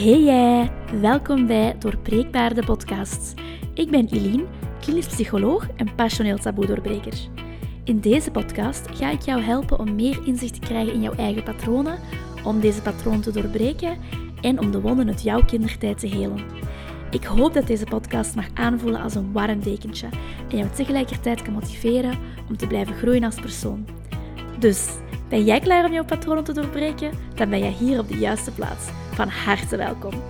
Hey jij, welkom bij Doorbreekbaar de podcast. Ik ben Eline, klinisch psycholoog en passioneel taboe-doorbreker. In deze podcast ga ik jou helpen om meer inzicht te krijgen in jouw eigen patronen, om deze patronen te doorbreken en om de wonden uit jouw kindertijd te helen. Ik hoop dat deze podcast mag aanvoelen als een warm dekentje en jou tegelijkertijd kan motiveren om te blijven groeien als persoon. Dus, ben jij klaar om jouw patronen te doorbreken? Dan ben jij hier op de juiste plaats. Van harte welkom.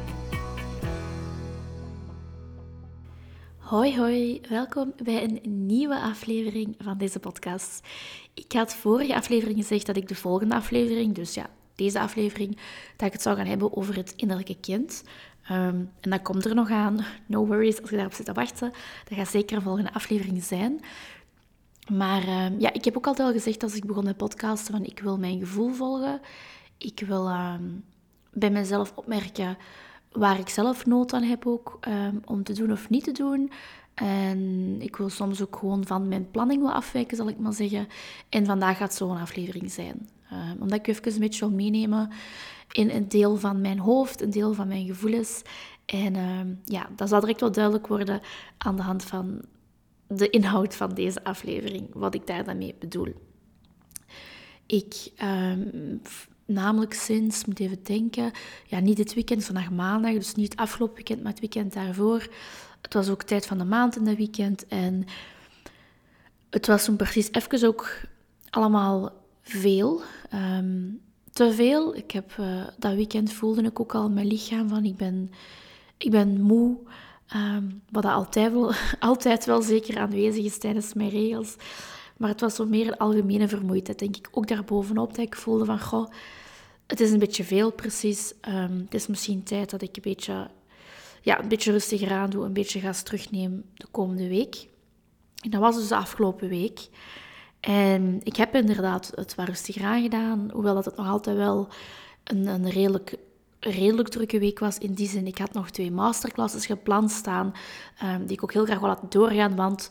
Hoi hoi, welkom bij een nieuwe aflevering van deze podcast. Ik had vorige aflevering gezegd dat ik de volgende aflevering, dus ja, deze aflevering, dat ik het zou gaan hebben over het innerlijke kind. Um, en dat komt er nog aan. No worries, als je daarop zit te wachten. Dat gaat zeker een volgende aflevering zijn. Maar um, ja, ik heb ook altijd al gezegd als ik begon met podcasten van ik wil mijn gevoel volgen. Ik wil um, bij mezelf opmerken waar ik zelf nood aan heb ook, um, om te doen of niet te doen. En ik wil soms ook gewoon van mijn planning afwijken, zal ik maar zeggen. En vandaag gaat zo'n aflevering zijn. Um, omdat ik even een beetje wil meenemen in een deel van mijn hoofd, een deel van mijn gevoelens. En um, ja, dat zal direct wel duidelijk worden aan de hand van de inhoud van deze aflevering, wat ik daar dan mee bedoel. Ik Namelijk sinds, moet even denken, ja, niet dit weekend, vandaag maandag, dus niet het afgelopen weekend, maar het weekend daarvoor. Het was ook tijd van de maand in dat weekend. En het was toen precies even ook allemaal veel. Um, te veel. Ik heb, uh, dat weekend voelde ik ook al mijn lichaam van, ik ben, ik ben moe. Um, wat altijd wel, altijd wel zeker aanwezig is tijdens mijn regels. Maar het was zo meer een algemene vermoeidheid, denk ik. Ook daarbovenop dat ik voelde van, goh, het is een beetje veel precies. Um, het is misschien tijd dat ik een beetje, ja, een beetje rustiger aan doe, een beetje gas terugneem de komende week. En dat was dus de afgelopen week. En ik heb inderdaad het wat rustiger aangedaan, hoewel dat het nog altijd wel een, een redelijk, redelijk drukke week was. In die zin, ik had nog twee masterclasses gepland staan, um, die ik ook heel graag wil laten doorgaan, want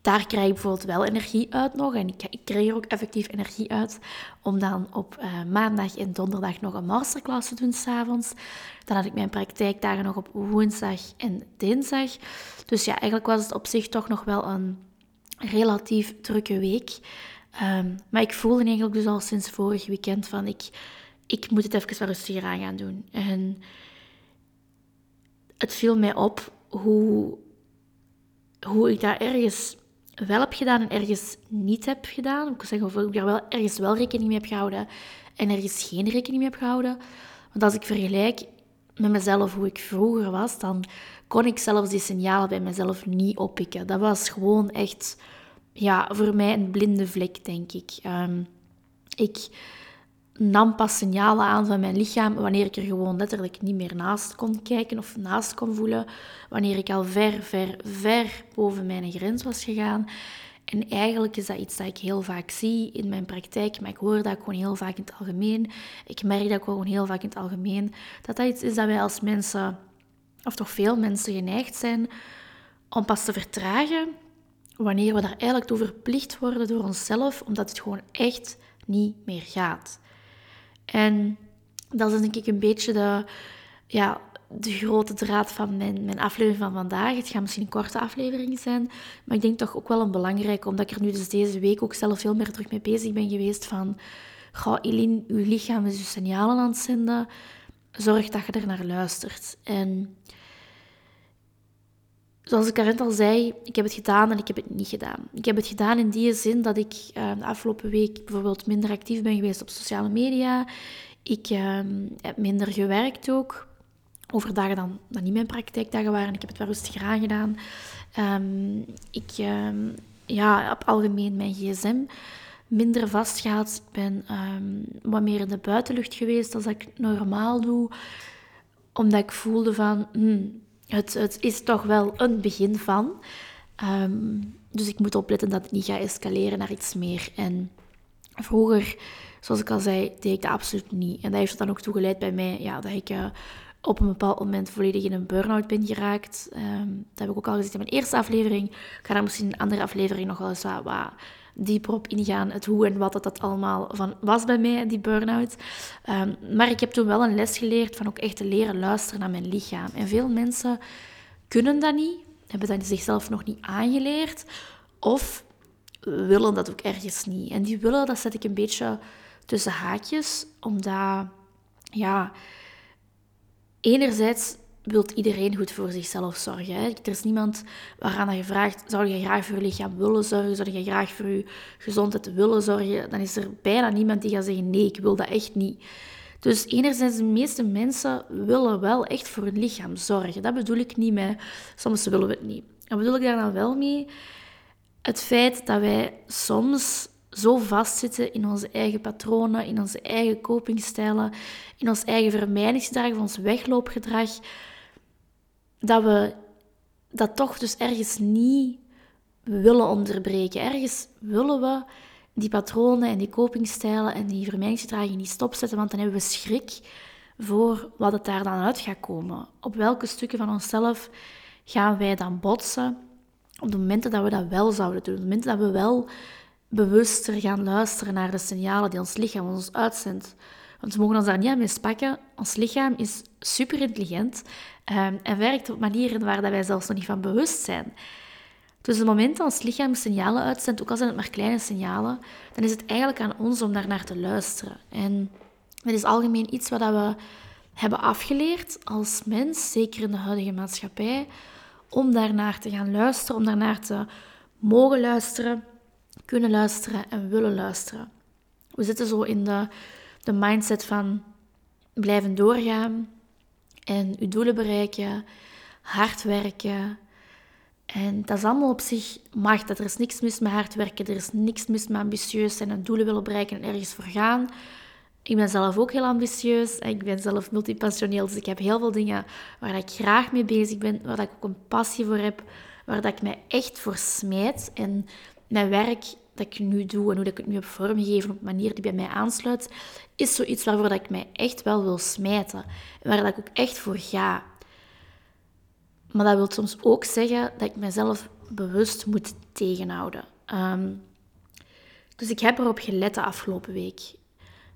daar krijg ik bijvoorbeeld wel energie uit nog. En ik, ik krijg er ook effectief energie uit om dan op uh, maandag en donderdag nog een masterclass te doen s'avonds. Dan had ik mijn praktijkdagen nog op woensdag en dinsdag. Dus ja, eigenlijk was het op zich toch nog wel een relatief drukke week. Um, maar ik voelde eigenlijk dus al sinds vorig weekend van ik, ik moet het even wat rustiger aan gaan doen. En het viel mij op hoe, hoe ik daar ergens wel heb gedaan en ergens niet heb gedaan. Ik zeggen of ik daar wel ergens wel rekening mee heb gehouden en ergens geen rekening mee heb gehouden. Want als ik vergelijk met mezelf hoe ik vroeger was, dan kon ik zelfs die signalen bij mezelf niet oppikken. Dat was gewoon echt ja, voor mij een blinde vlek, denk ik. Um, ik nam pas signalen aan van mijn lichaam wanneer ik er gewoon letterlijk niet meer naast kon kijken of naast kon voelen. Wanneer ik al ver, ver, ver boven mijn grens was gegaan. En eigenlijk is dat iets dat ik heel vaak zie in mijn praktijk, maar ik hoor dat gewoon heel vaak in het algemeen. Ik merk dat gewoon heel vaak in het algemeen. Dat dat iets is dat wij als mensen, of toch veel mensen, geneigd zijn om pas te vertragen wanneer we daar eigenlijk toe verplicht worden door onszelf, omdat het gewoon echt niet meer gaat. En dat is denk ik een beetje de, ja, de grote draad van mijn, mijn aflevering van vandaag. Het gaat misschien een korte aflevering zijn, maar ik denk toch ook wel een belangrijke, omdat ik er nu dus deze week ook zelf veel meer terug mee bezig ben geweest van... Goh, Eline, uw lichaam is je signalen aan het zenden. Zorg dat je er naar luistert. En zoals ik daarnet al zei, ik heb het gedaan en ik heb het niet gedaan. Ik heb het gedaan in die zin dat ik uh, de afgelopen week bijvoorbeeld minder actief ben geweest op sociale media. Ik uh, heb minder gewerkt ook. Overdagen dan, dan niet mijn praktijkdagen waren. Ik heb het wel rustig aangedaan. Um, ik ehm, ja, op algemeen mijn gsm minder vastgehaald. Ik ben wat meer in de buitenlucht geweest dan ik normaal doe. Omdat ik voelde van... Hmm, het, het is toch wel een begin van. Um, dus ik moet opletten dat het niet gaat escaleren naar iets meer. En vroeger, zoals ik al zei, deed ik dat absoluut niet. En dat heeft er dan ook toe geleid bij mij ja, dat ik uh, op een bepaald moment volledig in een burn-out ben geraakt. Um, dat heb ik ook al gezegd in mijn eerste aflevering. Ik ga daar misschien in een andere aflevering nog wel eens wat dieper op ingaan, het hoe en wat dat, dat allemaal van was bij mij, die burn-out. Ehm, maar ik heb toen wel een les geleerd van ook echt te leren luisteren naar mijn lichaam. En veel mensen kunnen dat niet, hebben dat zichzelf nog niet aangeleerd, of willen dat ook ergens niet. En die willen, dat zet ik een beetje tussen haakjes, omdat, ja, enerzijds wilt iedereen goed voor zichzelf zorgen. Hè? Er is niemand waaraan je vraagt, zou je graag voor je lichaam willen zorgen? Zou je graag voor je gezondheid willen zorgen? Dan is er bijna niemand die gaat zeggen, nee, ik wil dat echt niet. Dus enerzijds, de meeste mensen willen wel echt voor hun lichaam zorgen. Dat bedoel ik niet met, soms willen we het niet. Dat bedoel ik daar dan wel mee? Het feit dat wij soms zo vastzitten in onze eigen patronen, in onze eigen copingstijlen, in ons eigen vermijdingsgedrag, ons wegloopgedrag, dat we dat toch dus ergens niet willen onderbreken. Ergens willen we die patronen en die copingstijlen en die vermijdingsgedragen niet stopzetten, want dan hebben we schrik voor wat het daar dan uit gaat komen. Op welke stukken van onszelf gaan wij dan botsen op de momenten dat we dat wel zouden doen, op de momenten dat we wel bewuster gaan luisteren naar de signalen die ons lichaam ons uitzendt. Want we mogen ons daar niet aan mispakken. Ons lichaam is super intelligent ehm, en werkt op manieren waar dat wij zelfs nog niet van bewust zijn. Dus het moment dat ons lichaam signalen uitzendt, ook al zijn het maar kleine signalen, dan is het eigenlijk aan ons om daarnaar te luisteren. En dat is algemeen iets wat we hebben afgeleerd als mens, zeker in de huidige maatschappij, om daarnaar te gaan luisteren, om daarnaar te mogen luisteren, kunnen luisteren en willen luisteren. We zitten zo in de de mindset van blijven doorgaan en je doelen bereiken, hard werken. En dat is allemaal op zich mag. Dat er is niks mis met hard werken, er is niks mis met ambitieus zijn en doelen willen bereiken en ergens voor gaan. Ik ben zelf ook heel ambitieus. Ik ben zelf multipassioneel, dus ik heb heel veel dingen waar ik graag mee bezig ben, waar ik ook een passie voor heb, waar ik mij echt voor smijt. En mijn werk dat ik nu doe en hoe ik het nu heb vormgegeven op een manier die bij mij aansluit, is zoiets waarvoor ik mij echt wel wil smijten. En waar dat ik ook echt voor ga. Maar dat wil soms ook zeggen dat ik mezelf bewust moet tegenhouden. Ehm, dus ik heb erop gelet de afgelopen week.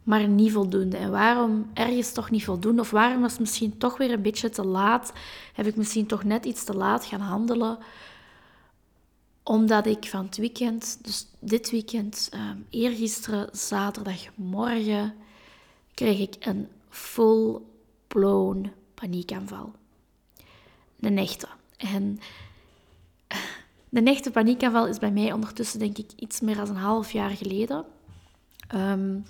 Maar niet voldoende. En waarom ergens toch niet voldoende? Of waarom was het misschien toch weer een beetje te laat? Heb ik misschien toch net iets te laat gaan handelen? Omdat ik van het weekend, dus dit weekend, um, eergisteren, zaterdagmorgen, kreeg ik een full-blown paniekaanval. Een echte. En de echte paniekaanval is bij mij ondertussen, denk ik, iets meer dan een half jaar geleden. Um,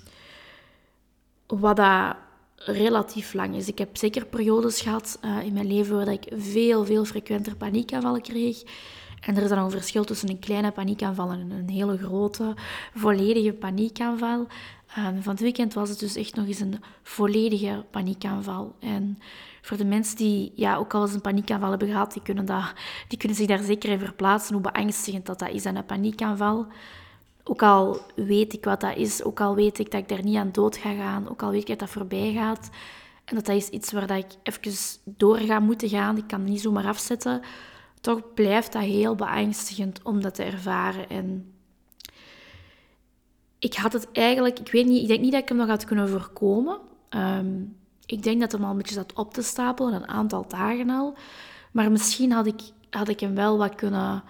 wat dat relatief lang is. Ik heb zeker periodes gehad uh, in mijn leven waar ik veel, veel frequenter paniekaanvallen kreeg. En er is dan een verschil tussen een kleine paniekaanval en een hele grote, volledige paniekaanval. En van het weekend was het dus echt nog eens een volledige paniekaanval. En voor de mensen die ja, ook al eens een paniekaanval hebben gehad, die kunnen, dat, die kunnen zich daar zeker in verplaatsen, hoe beangstigend dat, dat is aan een paniekaanval. Ook al weet ik wat dat is, ook al weet ik dat ik daar niet aan dood ga gaan, ook al weet ik dat dat voorbij gaat. En dat dat is iets waar dat ik even door ga moeten gaan. Ik kan het niet zomaar afzetten toch blijft dat heel beangstigend om dat te ervaren. En ik had het eigenlijk, ik weet niet, ik denk niet dat ik hem nog had kunnen voorkomen. Ehm, ik denk dat hem al een beetje zat op te stapelen, een aantal dagen al. Maar misschien had ik, had ik hem wel wat kunnen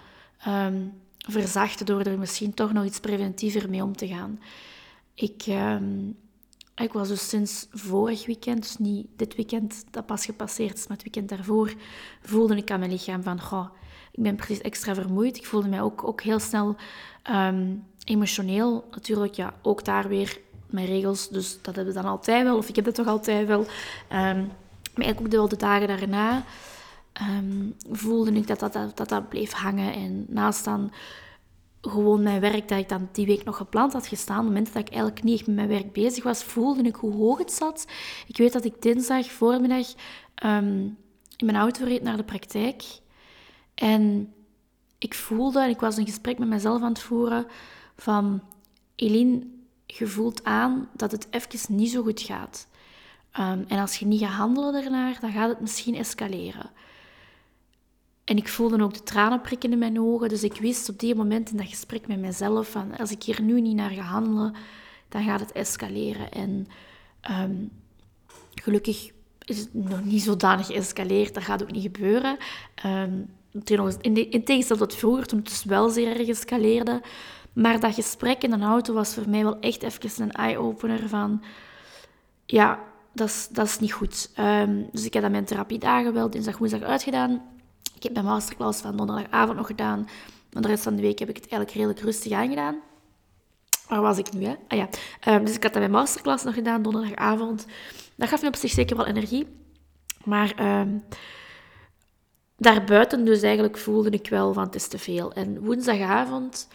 um, verzachten door er misschien toch nog iets preventiever mee om te gaan. Ik, ehm, ik was dus sinds vorig weekend, dus niet dit weekend dat pas gepasseerd is, maar het weekend daarvoor, voelde ik aan mijn lichaam van, goh, ik ben precies extra vermoeid. Ik voelde mij ook, ook heel snel ehm, emotioneel. Natuurlijk, ja, ook daar weer mijn regels, dus dat hebben we dan altijd wel, of ik heb het toch altijd wel. Um, maar eigenlijk ook de, de dagen daarna um, voelde ik dat dat, dat dat, dat bleef hangen. En naast dan gewoon mijn werk dat ik dan die week nog gepland had gestaan, op het moment dat ik eigenlijk niet met mijn werk bezig was, voelde ik hoe hoog het zat. Ik weet dat ik dinsdag voormiddag um, in mijn auto reed naar de praktijk. En ik voelde, en ik was een gesprek met mezelf aan het voeren, van Eline, je voelt aan dat het even niet zo goed gaat. Um, en als je niet gaat handelen daarnaar, dan gaat het misschien escaleren. En ik voelde ook de tranen prikken in mijn ogen. Dus ik wist op die moment in dat gesprek met mezelf van als ik hier nu niet naar ga handelen, dan gaat het escaleren. En ehm, gelukkig is het nog niet zodanig geëscaleerd. Dat gaat ook niet gebeuren. Um, in, de, in tegenstelling tot vroeger, toen het dus wel zeer erg escaleerde. Maar dat gesprek in een auto was voor mij wel echt even een eye-opener van... Ja, dat is, dat is niet goed. Ehm, dus ik heb dat mijn therapiedagen wel dinsdag, woensdag uitgedaan. Ik heb mijn masterclass van donderdagavond nog gedaan. Maar de rest van de week heb ik het eigenlijk redelijk rustig aangedaan. Waar was ik nu, hè? Ah ja. Um, dus ik had dat mijn masterclass nog gedaan, donderdagavond. Dat gaf me op zich zeker wel energie. Maar um, daarbuiten dus eigenlijk voelde ik wel van het is te veel. En woensdagavond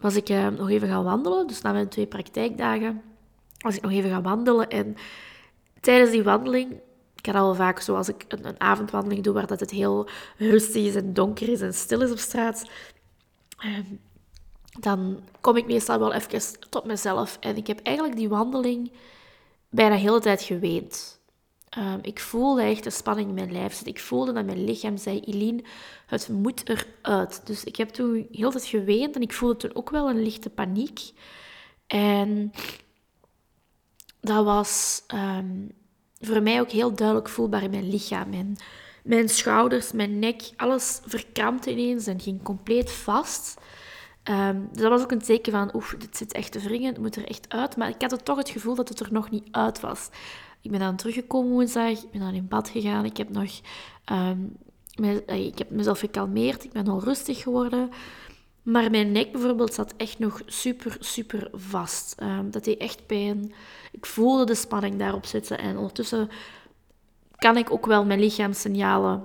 was ik uh, nog even gaan wandelen. Dus na mijn twee praktijkdagen was ik nog even gaan wandelen. En tijdens die wandeling, ik had al vaak zoals ik een, een, avondwandeling doe, waar dat het heel rustig is en donker is en stil is op straat, um, dan kom ik meestal wel even tot mezelf. En ik heb eigenlijk die wandeling bijna de hele tijd geweend. Um, ik voelde echt de spanning in mijn lijf zitten. Ik voelde dat mijn lichaam zei, Eline, het moet eruit. Dus ik heb toen heel tijd geweend en ik voelde toen ook wel een lichte paniek. En dat was um, voor mij ook heel duidelijk voelbaar in mijn lichaam. Mijn, mijn schouders, mijn nek, alles verkrampte ineens en ging compleet vast. Um, dus dat was ook een teken van, oef, dit zit echt te wringen, het moet er echt uit. Maar ik had toch het gevoel dat het er nog niet uit was. Ik ben dan teruggekomen woensdag, ik ben dan in bad gegaan, ik heb nog... Um, ik heb mezelf gekalmeerd, ik ben al rustig geworden. Maar mijn nek bijvoorbeeld zat echt nog super, super vast. Um, dat deed echt pijn. Ik voelde de spanning daarop zitten. En ondertussen kan ik ook wel mijn lichaamssignalen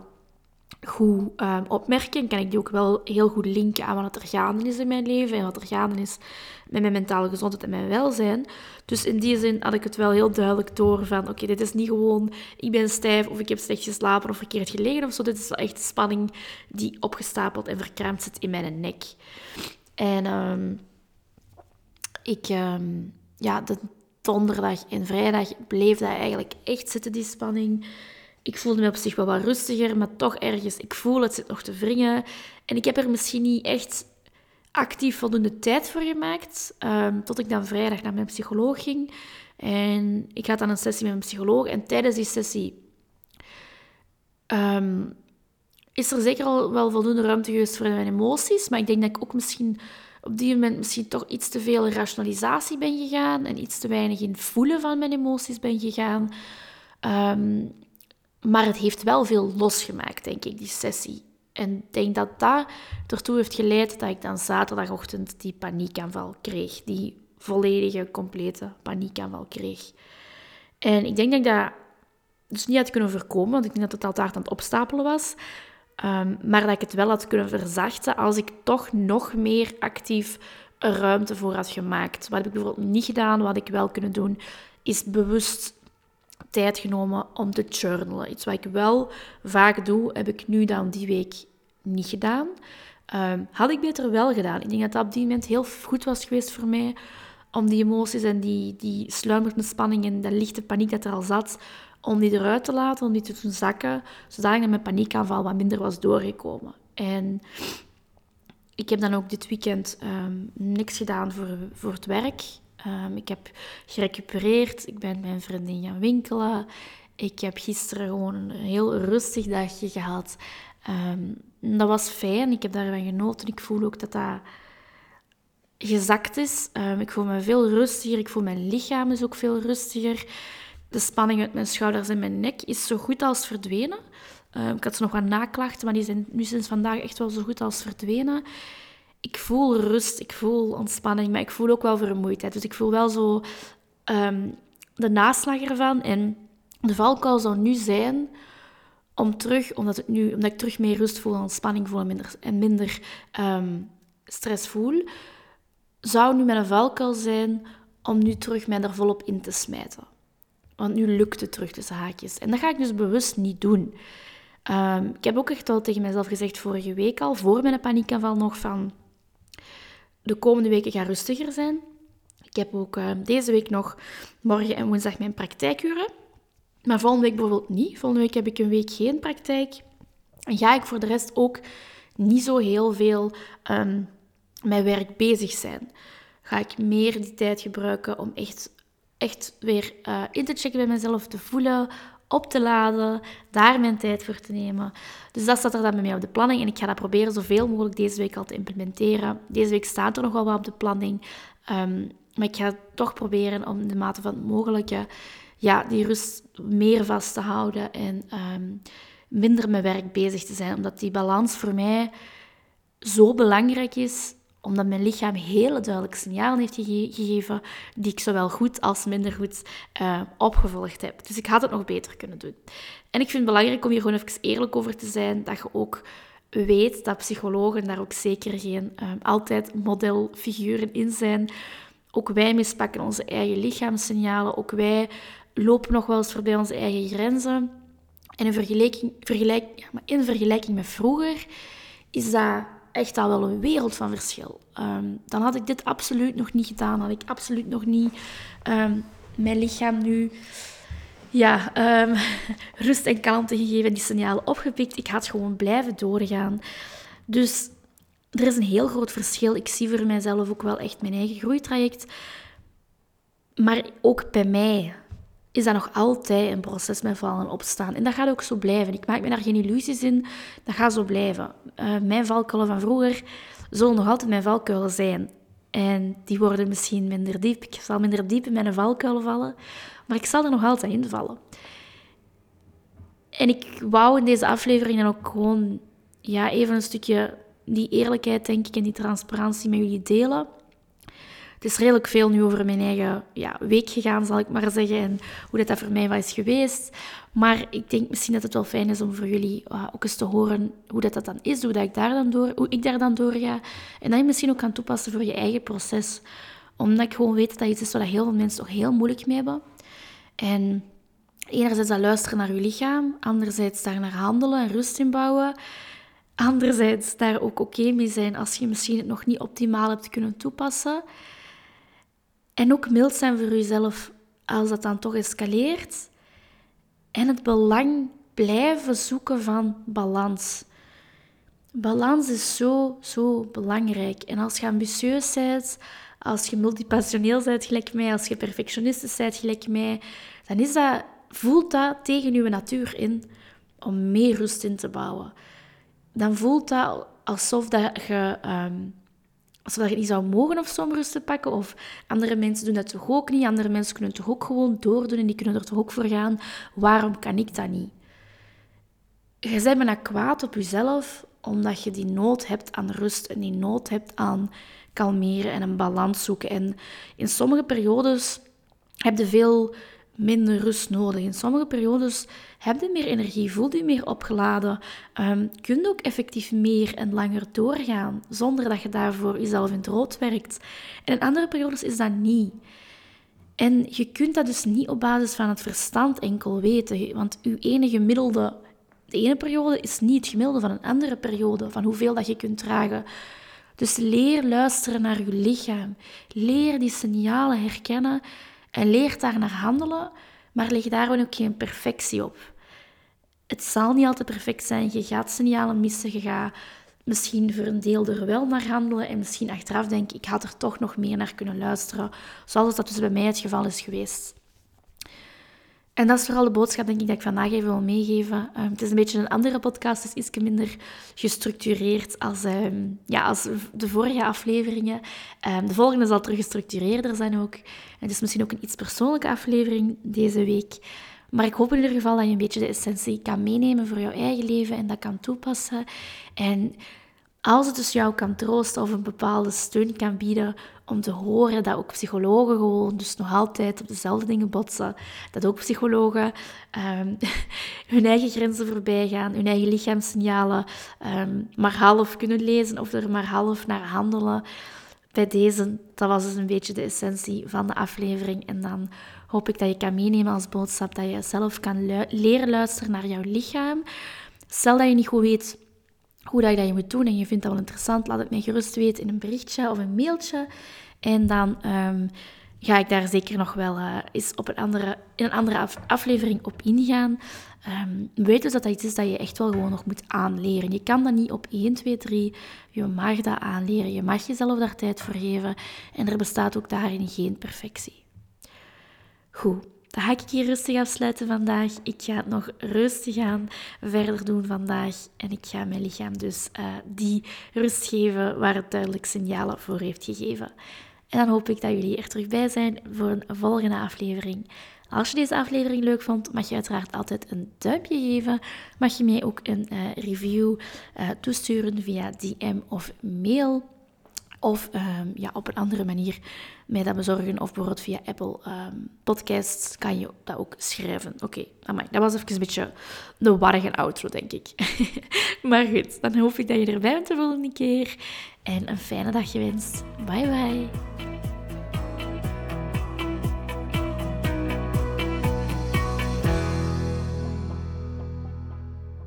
goed um, opmerken. Kan ik die ook wel heel goed linken aan wat er gaande is in mijn leven. En wat er gaande is met mijn mentale gezondheid en mijn welzijn. Dus in die zin had ik het wel heel duidelijk door van... Oké, dit is niet gewoon ik ben stijf of ik heb slecht geslapen of verkeerd gelegen of zo. Dit is wel echt spanning die opgestapeld en verkrampt zit in mijn nek. En um, ik... Um, ja, de donderdag en vrijdag bleef dat eigenlijk echt zitten, die spanning. Ik voelde me op zich wel wat rustiger, maar toch ergens, ik voel het zit nog te wringen. En ik heb er misschien niet echt actief voldoende tijd voor gemaakt, um, tot ik dan vrijdag naar mijn psycholoog ging. En ik had dan een sessie met mijn psycholoog. En tijdens die sessie um, is er zeker al wel voldoende ruimte geweest voor mijn emoties. Maar ik denk dat ik ook misschien op die moment misschien toch iets te veel rationalisatie ben gegaan en iets te weinig in voelen van mijn emoties ben gegaan. Um, maar het heeft wel veel losgemaakt, denk ik, die sessie. En ik denk dat dat ertoe heeft geleid dat ik dan zaterdagochtend die paniekaanval kreeg. Die volledige, complete paniekaanval kreeg. En ik denk dat ik dat dus niet had kunnen voorkomen, want ik denk dat het altijd aan het opstapelen was. Um, maar dat ik het wel had kunnen verzachten als ik toch nog meer actief ruimte voor had gemaakt. Wat heb ik bijvoorbeeld niet gedaan, wat ik wel kunnen doen, is bewust tijd genomen om te journalen. Iets wat ik wel vaak doe, heb ik nu dan die week niet gedaan. Um, had ik beter wel gedaan. Ik denk dat dat op die moment heel goed was geweest voor mij om die emoties en die, die sluimerende spanning en de lichte paniek dat er al zat, om die eruit te laten, om die te doen zakken, zodat mijn paniekaanval wat minder was doorgekomen. En ik heb dan ook dit weekend um, niks gedaan voor, voor het werk. Um, ik heb gerecupereerd, ik ben met mijn vriendin gaan winkelen. Ik heb gisteren gewoon een heel rustig dagje gehad. Um, dat was fijn, ik heb daarvan genoten. Ik voel ook dat dat gezakt is. Um, ik voel me veel rustiger, ik voel mijn lichaam is ook veel rustiger. De spanning uit mijn schouders en mijn nek is zo goed als verdwenen. Ik had ze nog wat naklachten, maar die zijn nu sinds vandaag echt wel zo goed als verdwenen. Ik voel rust, ik voel ontspanning, maar ik voel ook wel vermoeidheid. Dus ik voel wel zo um, de naslag ervan. En de valkuil zou nu zijn om terug, omdat, het nu, omdat ik terug meer rust voel ontspanning voel en minder, en minder um, stress voel, zou nu mijn valkuil zijn om nu terug mij er volop in te smijten. Want nu lukt het terug tussen haakjes. En dat ga ik dus bewust niet doen. Um, ik heb ook echt al tegen mezelf gezegd vorige week al, voor mijn paniekaanval nog, van de komende weken gaan rustiger zijn. Ik heb ook uh, deze week nog morgen en woensdag mijn praktijkuren. Maar volgende week bijvoorbeeld niet. Volgende week heb ik een week geen praktijk. En ga ik voor de rest ook niet zo heel veel um, met werk bezig zijn. Ga ik meer die tijd gebruiken om echt, echt weer uh, in te checken bij mezelf, te voelen, op te laden, daar mijn tijd voor te nemen. Dus dat staat er dan bij mij op de planning en ik ga dat proberen zoveel mogelijk deze week al te implementeren. Deze week staat er nog wel wat op de planning, um, maar ik ga toch proberen om de mate van het mogelijke ja, die rust meer vast te houden en um, minder met werk bezig te zijn. Omdat die balans voor mij zo belangrijk is, omdat mijn lichaam hele duidelijke signalen heeft gegeven die ik zowel goed als minder goed uh, opgevolgd heb. Dus ik had het nog beter kunnen doen. En ik vind het belangrijk om hier gewoon even eerlijk over te zijn, dat je ook weet dat psychologen daar ook zeker geen uh, altijd modelfiguren in zijn. Ook wij mispakken onze eigen lichaamssignalen. Ook wij lopen nog wel eens voorbij onze eigen grenzen. En in vergelijking, vergelijk, maar in vergelijking met vroeger is dat echt al wel een wereld van verschil. Ehm, dan had ik dit absoluut nog niet gedaan. Had ik absoluut nog niet um, mijn lichaam nu ja, um, rust en kalmte gegeven, die signalen opgepikt. Ik had gewoon blijven doorgaan. Dus er is een heel groot verschil. Ik zie voor mijzelf ook wel echt mijn eigen groeitraject. Maar ook bij mij is dat nog altijd een proces met vallen en opstaan. En dat gaat ook zo blijven. Ik maak me daar geen illusies in. Dat gaat zo blijven. Uh, mijn valkuilen van vroeger zullen nog altijd mijn valkuilen zijn. En die worden misschien minder diep. Ik zal minder diep in mijn valkuilen vallen. Maar ik zal er nog altijd in vallen. En ik wou in deze aflevering dan ook gewoon ja, even een stukje die eerlijkheid, denk ik, en die transparantie met jullie delen. Het is redelijk veel nu over mijn eigen ja, week gegaan, zal ik maar zeggen, en hoe dat, dat voor mij was geweest. Maar ik denk misschien dat het wel fijn is om voor jullie uh, ook eens te horen hoe dat, dat dan is, hoe, dat ik daar dan door, hoe ik daar dan door ga. En dat je misschien ook kan toepassen voor je eigen proces. Omdat ik gewoon weet dat dat iets is waar heel veel mensen toch heel moeilijk mee hebben. En enerzijds dat luisteren naar je lichaam, anderzijds daar naar handelen en rust in bouwen. Anderzijds daar ook oké mee zijn als je misschien het nog niet optimaal hebt kunnen toepassen. En ook mild zijn voor jezelf als dat dan toch escaleert. En het belang blijven zoeken van balans. Balans is zo, zo belangrijk. En als je ambitieus bent, als je multipassioneel bent gelijk mij, als je perfectionistisch bent gelijk mij, dan is dat, voelt dat tegen je natuur in om meer rust in te bouwen. Dan voelt dat alsof dat je ehm, alsof je het niet zou mogen of zo om rust te pakken. Of andere mensen doen dat toch ook niet. Andere mensen kunnen het toch ook gewoon doordoen en die kunnen er toch ook voor gaan. Waarom kan ik dat niet? Je bent bijna kwaad op jezelf omdat je die nood hebt aan rust en die nood hebt aan kalmeren en een balans zoeken. En in sommige periodes heb je veel minder rust nodig. In sommige periodes heb je meer energie, voel je meer opgeladen, um, kun je ook effectief meer en langer doorgaan, zonder dat je daarvoor jezelf in het rood werkt. En in andere periodes is dat niet. En je kunt dat dus niet op basis van het verstand enkel weten, want je ene gemiddelde, de ene periode is niet het gemiddelde van een andere periode, van hoeveel dat je kunt dragen. Dus leer luisteren naar je lichaam. Leer die signalen herkennen en leer daar naar handelen, maar leg daar ook geen perfectie op. Het zal niet altijd perfect zijn. Je gaat signalen missen. Je gaat misschien voor een deel er wel naar handelen. En misschien achteraf denken, ik had er toch nog meer naar kunnen luisteren. Zoals dat dus bij mij het geval is geweest. En dat is vooral de boodschap, denk ik, dat ik vandaag even wil meegeven. Um, het is een beetje een andere podcast, dus iets minder gestructureerd als, um, ja, als de vorige afleveringen. Um, de volgende zal terug gestructureerder zijn ook. Het is misschien ook een iets persoonlijke aflevering deze week. Maar ik hoop in ieder geval dat je een beetje de essentie kan meenemen voor jouw eigen leven en dat kan toepassen. En als het dus jou kan troosten of een bepaalde steun kan bieden om te horen dat ook psychologen gewoon dus nog altijd op dezelfde dingen botsen, dat ook psychologen um, hun eigen grenzen voorbij gaan, hun eigen lichaamssignalen um, maar half kunnen lezen of er maar half naar handelen. Bij deze, dat was dus een beetje de essentie van de aflevering. En dan hoop ik dat je kan meenemen als boodschap dat je zelf kan leren luisteren naar jouw lichaam. Stel dat je niet goed weet hoe dat je dat moet doen en je vindt dat wel interessant, laat het mij gerust weten in een berichtje of een mailtje. En dan um, ga ik daar zeker nog wel uh, eens op een andere, in een andere aflevering op ingaan. Um, weet dus dat dat iets is dat je echt wel gewoon nog moet aanleren. Je kan dat niet op 1, 2, 3. Je mag dat aanleren. Je mag jezelf daar tijd voor geven. En er bestaat ook daarin geen perfectie. Goed, dan ga ik hier rustig afsluiten vandaag. Ik ga het nog rustig aan verder doen vandaag. En ik ga mijn lichaam dus uh, die rust geven waar het duidelijk signalen voor heeft gegeven. En dan hoop ik dat jullie er terug bij zijn voor een volgende aflevering. Als je deze aflevering leuk vond, mag je uiteraard altijd een duimpje geven. Mag je mij ook een uh, review uh, toesturen via DM of mail. Of um, ja, op een andere manier mij dat bezorgen. Of bijvoorbeeld via Apple um, Podcasts kan je dat ook schrijven. Oké, dat was even een beetje de warrige outro, denk ik. maar goed, dan hoop ik dat je erbij bent de volgende keer. En een fijne dag gewenst. Bye bye.